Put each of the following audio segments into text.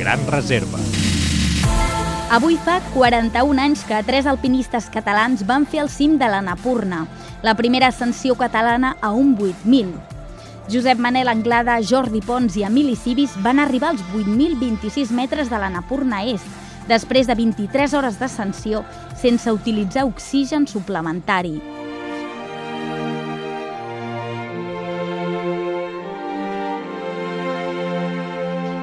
Gran Reserva. Avui fa 41 anys que tres alpinistes catalans van fer el cim de l'Anapurna, la primera ascensió catalana a un 8.000. Josep Manel Anglada, Jordi Pons i Emili Cibis van arribar als 8.026 metres de l'Anapurna Est, després de 23 hores d'ascensió sense utilitzar oxigen suplementari.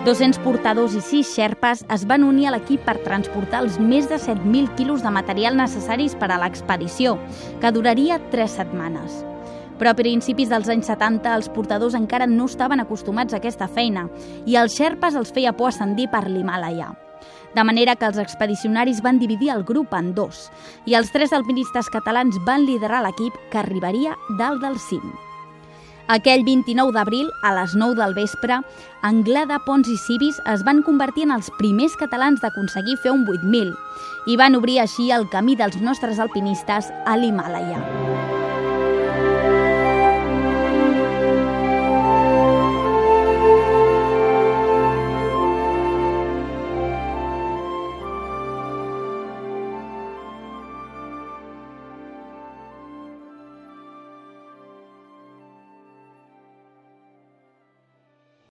200 portadors i 6 xerpes es van unir a l'equip per transportar els més de 7.000 quilos de material necessaris per a l'expedició, que duraria 3 setmanes. Però a principis dels anys 70 els portadors encara no estaven acostumats a aquesta feina i els xerpes els feia por ascendir per l'Himàlaia. De manera que els expedicionaris van dividir el grup en dos i els tres alpinistes catalans van liderar l'equip que arribaria dalt del cim. Aquell 29 d'abril, a les 9 del vespre, Anglada, Pons i Civis es van convertir en els primers catalans d'aconseguir fer un 8.000 i van obrir així el camí dels nostres alpinistes a l'Himàlaia.